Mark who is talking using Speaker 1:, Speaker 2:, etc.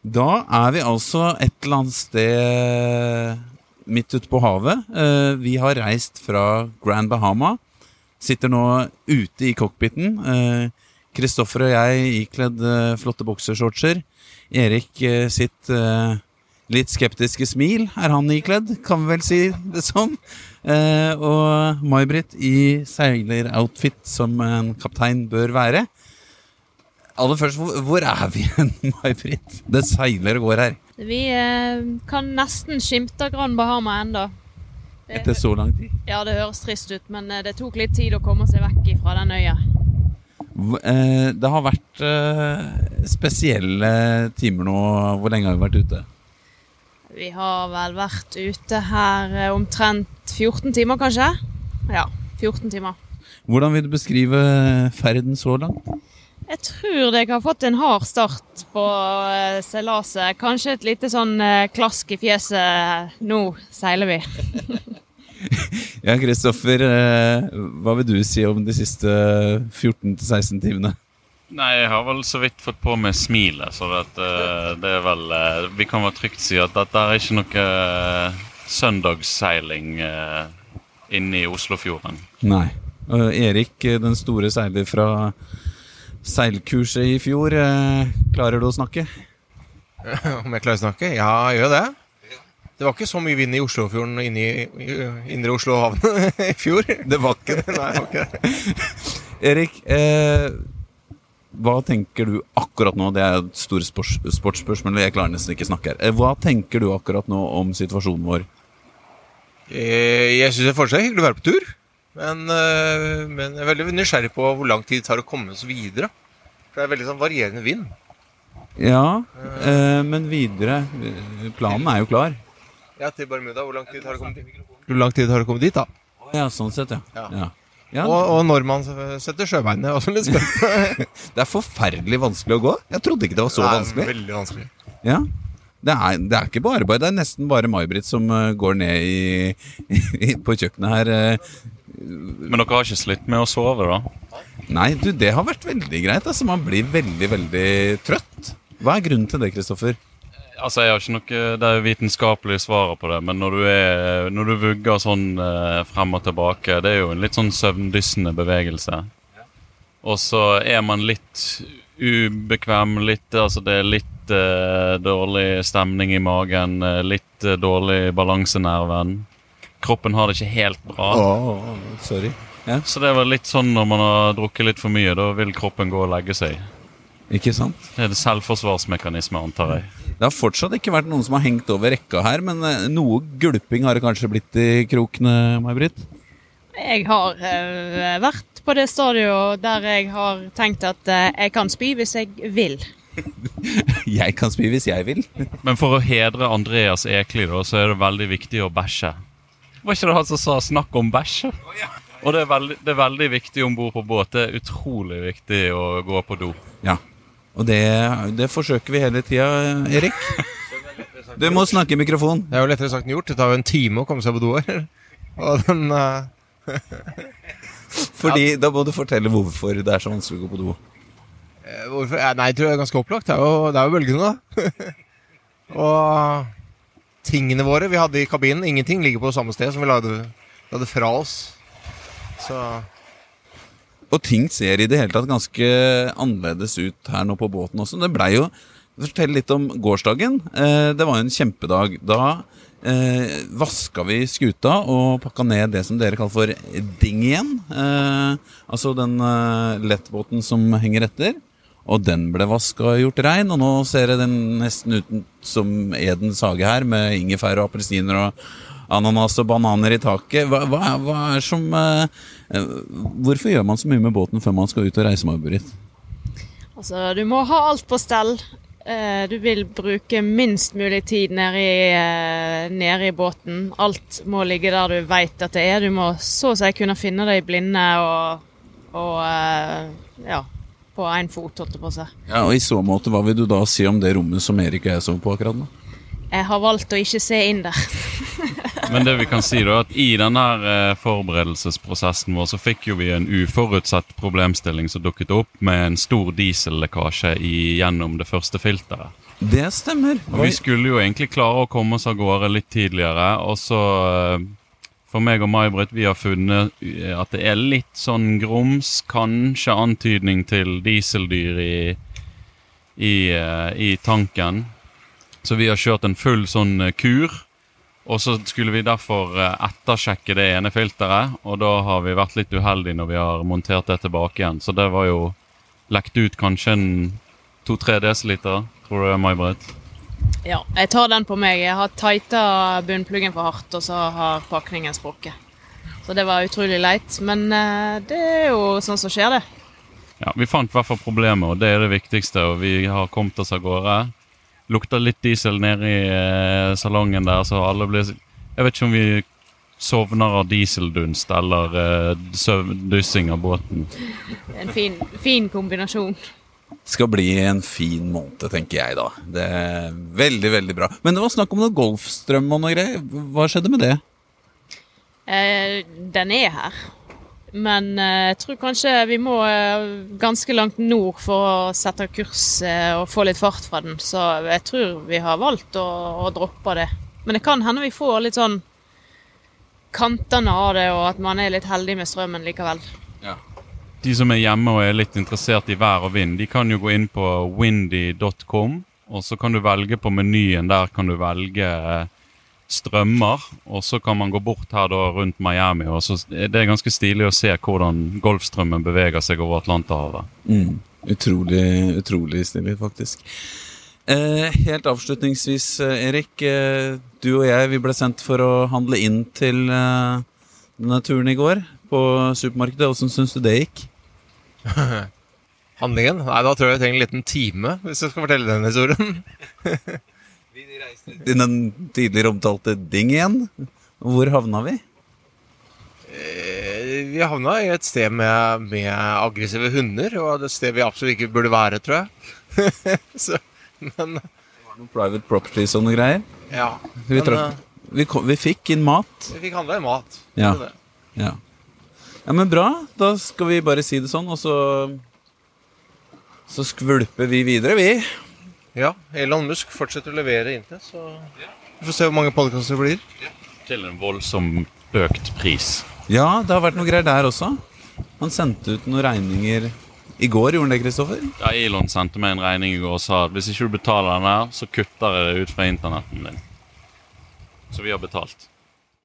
Speaker 1: Da er vi altså et eller annet sted midt ute på havet. Eh, Vi har reist fra Grand Bahama. Sitter nå ute i cockpiten. Eh, Kristoffer og jeg ikledd eh, flotte boksershortser. Erik sitt litt skeptiske smil er han ikledd, kan vi vel si det sånn. Og May-Britt i seileroutfit som en kaptein bør være. Aller først, hvor, er vi hen, May-Britt? Det seiler og går her.
Speaker 2: Vi eh, kan nesten skimte Gran Bahama enda.
Speaker 1: Etter så lang tid.
Speaker 2: Ja, det høres trist ut, men eh, det tok litt tid å komme seg vekk fra den øya.
Speaker 1: Eh, Det har vært eh, spesielle timer nå. Hvor lenge har vi vært ute?
Speaker 2: Vi har vel vært ute her omtrent 14 timer, kanskje? Ja, 14 timer.
Speaker 1: Hvordan vil du beskrive ferden så langt?
Speaker 2: Jeg tror jeg har fått en hard start på eh, seilaset. Kanskje et lite sånn eh, klask i fjeset. Nå seiler vi.
Speaker 1: Ja, Kristoffer, eh, hva vil du si om de siste 14-16 timene?
Speaker 3: Nei, jeg har vel så vidt fått på meg smilet, så vet, det er vel Vi kan vel trygt si at dette er ikke noe søndagsseiling inne i Oslofjorden.
Speaker 1: Nei. Erik, den store seiler fra seilkurset i fjor, eh, klarer du å snakke?
Speaker 4: Om jeg klarer å snakke? Ja, jeg gjør det. Det var ikke så mye vind i Oslofjorden inne i, indre Oslo havn i fjor.
Speaker 1: Det var ikke det.
Speaker 4: Nei, det var ikke det.
Speaker 1: Erik, eh, hva tenker du akkurat nå? Det er et stort sports, sportsspørsmål, jeg klarer nesten ikke snakke her. Eh, Hva tenker du akkurat nå om situasjonen vår?
Speaker 4: Eh, Jeg syns det fortsatt er hyggelig å være på tur. Men, eh, men jeg er veldig nysgjerrig på hvor lang tid det tar å komme oss videre. For det er veldig sånn varierende vind.
Speaker 1: Ja, eh, men videre Planen er jo klar.
Speaker 4: Ja, til Bermuda. Hvor lang tid har det kommet dit? Hvor lang tid har det kommet dit, da?
Speaker 1: Ja, sånn sett, ja.
Speaker 4: Ja.
Speaker 1: ja.
Speaker 4: Og, og når man setter sjøbeinet. Er også litt spennende.
Speaker 1: det er forferdelig vanskelig å gå. Jeg trodde ikke det var så
Speaker 4: Det er
Speaker 1: vanskelig.
Speaker 4: Veldig vanskelig.
Speaker 1: Ja. Det er, det er ikke bare bare, det er nesten bare May-Britt som eh, går ned i, i, på kjøkkenet her. eh.
Speaker 3: Men dere har ikke slitt med å sove, da?
Speaker 1: Nei, du, det har vært veldig greit. Altså, man blir veldig, veldig trøtt. Hva er grunnen til det, Kristoffer?
Speaker 3: Altså, jeg har ikke noe Det er vitenskapelige svaret på det, men når du, er, når du vugger sånn eh, frem og tilbake, det er jo en litt sånn søvndyssende bevegelse. Og så er man litt ubekvem, litt Altså, det er litt eh, dårlig stemning i magen, eh, litt eh, dårlig balansenerven. Kroppen har det ikke helt bra.
Speaker 1: Oh, sorry. Ja,
Speaker 3: Så det var litt sånn når man har drukket litt for mye, da vil kroppen gå og legge seg.
Speaker 1: ikke sant?
Speaker 3: Det er det selvforsvarsmekanisme, antar jeg.
Speaker 1: Det har fortsatt ikke vært noen som har hengt over rekka her, men eh, noe gulping har det kanskje blitt i krokene, May-Britt?
Speaker 2: Jeg har vært på det stadiet der jeg har tenkt at jeg kan spy hvis jeg vil.
Speaker 1: Jeg kan spy hvis jeg vil.
Speaker 3: Men for å hedre Andreas Ekli, da, så er det veldig viktig å bæsje. Var ikke det han som sa 'snakk om bæsje'? Og det er veldig, det er veldig viktig om bord på båt. Det er utrolig viktig å gå på do.
Speaker 1: Ja. Og det, det forsøker vi hele tida, Erik. Du må snakke i mikrofon.
Speaker 4: Det er jo lettere sagt enn gjort. Det tar jo en time å komme seg på do her. Og den uh...
Speaker 1: Fordi Da må du fortelle hvorfor det er så vanskelig å gå på do.
Speaker 4: Eh, Hvorfor? Eh, Nei, jeg tror det er ganske opplagt. Det er jo, det er jo bølgene, da. og tingene våre vi hadde i kabinen, ingenting ligger på samme sted som vi lagde, lagde fra oss. Så
Speaker 1: Og ting ser i det hele tatt ganske annerledes ut her nå på båten også. Det blei jo Fortell litt om gårsdagen. Eh, det var jo en kjempedag. Da eh, vaska vi skuta og pakka ned det som dere kaller for dingien. Eh, altså den eh, lettbåten som henger etter. Og den ble vaska og gjort rein, og nå ser det den nesten ut som Edens hage her, med ingefær og appelsiner og ananas og bananer i taket. Hva, hva, hva er som eh, eh, Hvorfor gjør man så mye med båten før man skal ut og reise, May-Britt?
Speaker 2: Altså, du må ha alt på stell. Eh, Du vil bruke minst mulig tid nede i, eh, nede i båten. Alt må ligge der du veit at det er. Du må så å si kunne finne det i blinde og, og ja, på én fot, holdt det på seg.
Speaker 1: Ja, og I så måte, hva vil du da si om det rommet som Erik og jeg sov på akkurat nå?
Speaker 2: Jeg har valgt å ikke se inn der.
Speaker 3: Men det vi kan si da, at i denne eh, forberedelsesprosessen vår så fikk jo vi en uforutsett problemstilling som dukket opp med en stor diesellekkasje i- gjennom det første filteret.
Speaker 1: Det stemmer.
Speaker 3: Og vi skulle jo egentlig klare å komme oss av gårde litt tidligere, og så eh, For meg og May-Britt, vi har funnet eh, at det er litt sånn grums, kanskje antydning til dieseldyr i, i, eh, i tanken. Så vi har kjørt en full sånn eh, kur. Og så skulle vi derfor ettersjekke det ene filteret, og da har vi vært litt uheldige når vi har montert det tilbake igjen. Så det var jo lekt ut kanskje en to-tre desiliter, tror du May-Britt?
Speaker 2: Ja, jeg tar den på meg. Jeg har tighta bunnpluggen for hardt, og så har pakningen sprukket. Så det var utrolig leit. Men eh, det er jo sånn som skjer, det.
Speaker 3: Ja, Vi fant i hvert fall problemet, og det er det viktigste. Og vi har kommet oss av gårde. Lukter litt diesel nede i eh, salongen der, så alle blir Jeg vet ikke om vi sovner av dieseldunst eller uh, dyssing av båten.
Speaker 2: En fin, fin kombinasjon.
Speaker 1: Skal bli en fin måned, tenker jeg da. Det er Veldig, veldig bra. Men det var snakk om noe Golfstrøm og noe greier. Hva skjedde med det?
Speaker 2: Eh, den er her. Men eh, jeg tror kanskje vi må eh, ganske langt nord for å sette kurs eh, og få litt fart fra den. Så jeg tror vi har valgt å, å droppe det. Men det kan hende vi får litt sånn kantene av det, og at man er litt heldig med strømmen likevel.
Speaker 3: De som er hjemme og er litt interessert i vær og vind, de kan jo gå inn på windy.com, og så kan du velge på menyen. Der kan du velge eh, strømmer, og så kan man gå bort her da rundt Miami. og så er Det er ganske stilig å se hvordan Golfstrømmen beveger seg over Atlanterhavet.
Speaker 1: Mm. Utrolig, utrolig stilig, faktisk. Eh, helt avslutningsvis, eh, Erik. Eh, du og jeg vi ble sendt for å handle inn til eh, denne turen i går på supermarkedet. Åssen syns du det gikk?
Speaker 4: Handlingen? Nei, da tror jeg vi trenger en liten time hvis jeg skal fortelle den historien.
Speaker 1: I den tidligere omtalte Ding igjen. Hvor havna vi?
Speaker 4: Eh, Vi havna i et sted med, med aggressive hunder, og et sted vi absolutt ikke burde være, tror jeg. Så, men
Speaker 1: Noen private properties og noe greier.
Speaker 4: ja.
Speaker 1: Vi,
Speaker 4: Men,
Speaker 1: trakk, vi, kom, vi fikk inn mat.
Speaker 4: vi fikk handla inn mat.
Speaker 1: Ja. Ja. ja, men bra. Da skal vi bare si det sånn, og så Så skvulper vi videre, vi.
Speaker 4: ja. Elon Musk fortsetter å levere inntil, så vi får se hvor mange podkaster det blir.
Speaker 3: Til en voldsom økt pris.
Speaker 1: Ja, det har vært noe greier der også. Han sendte ut noen regninger i går, gjorde han det, Kristoffer?
Speaker 3: Ja, Elon sendte meg en regning i går og sa at hvis ikke du betaler den her, så kutter jeg det ut fra internetten din. Så vi har betalt.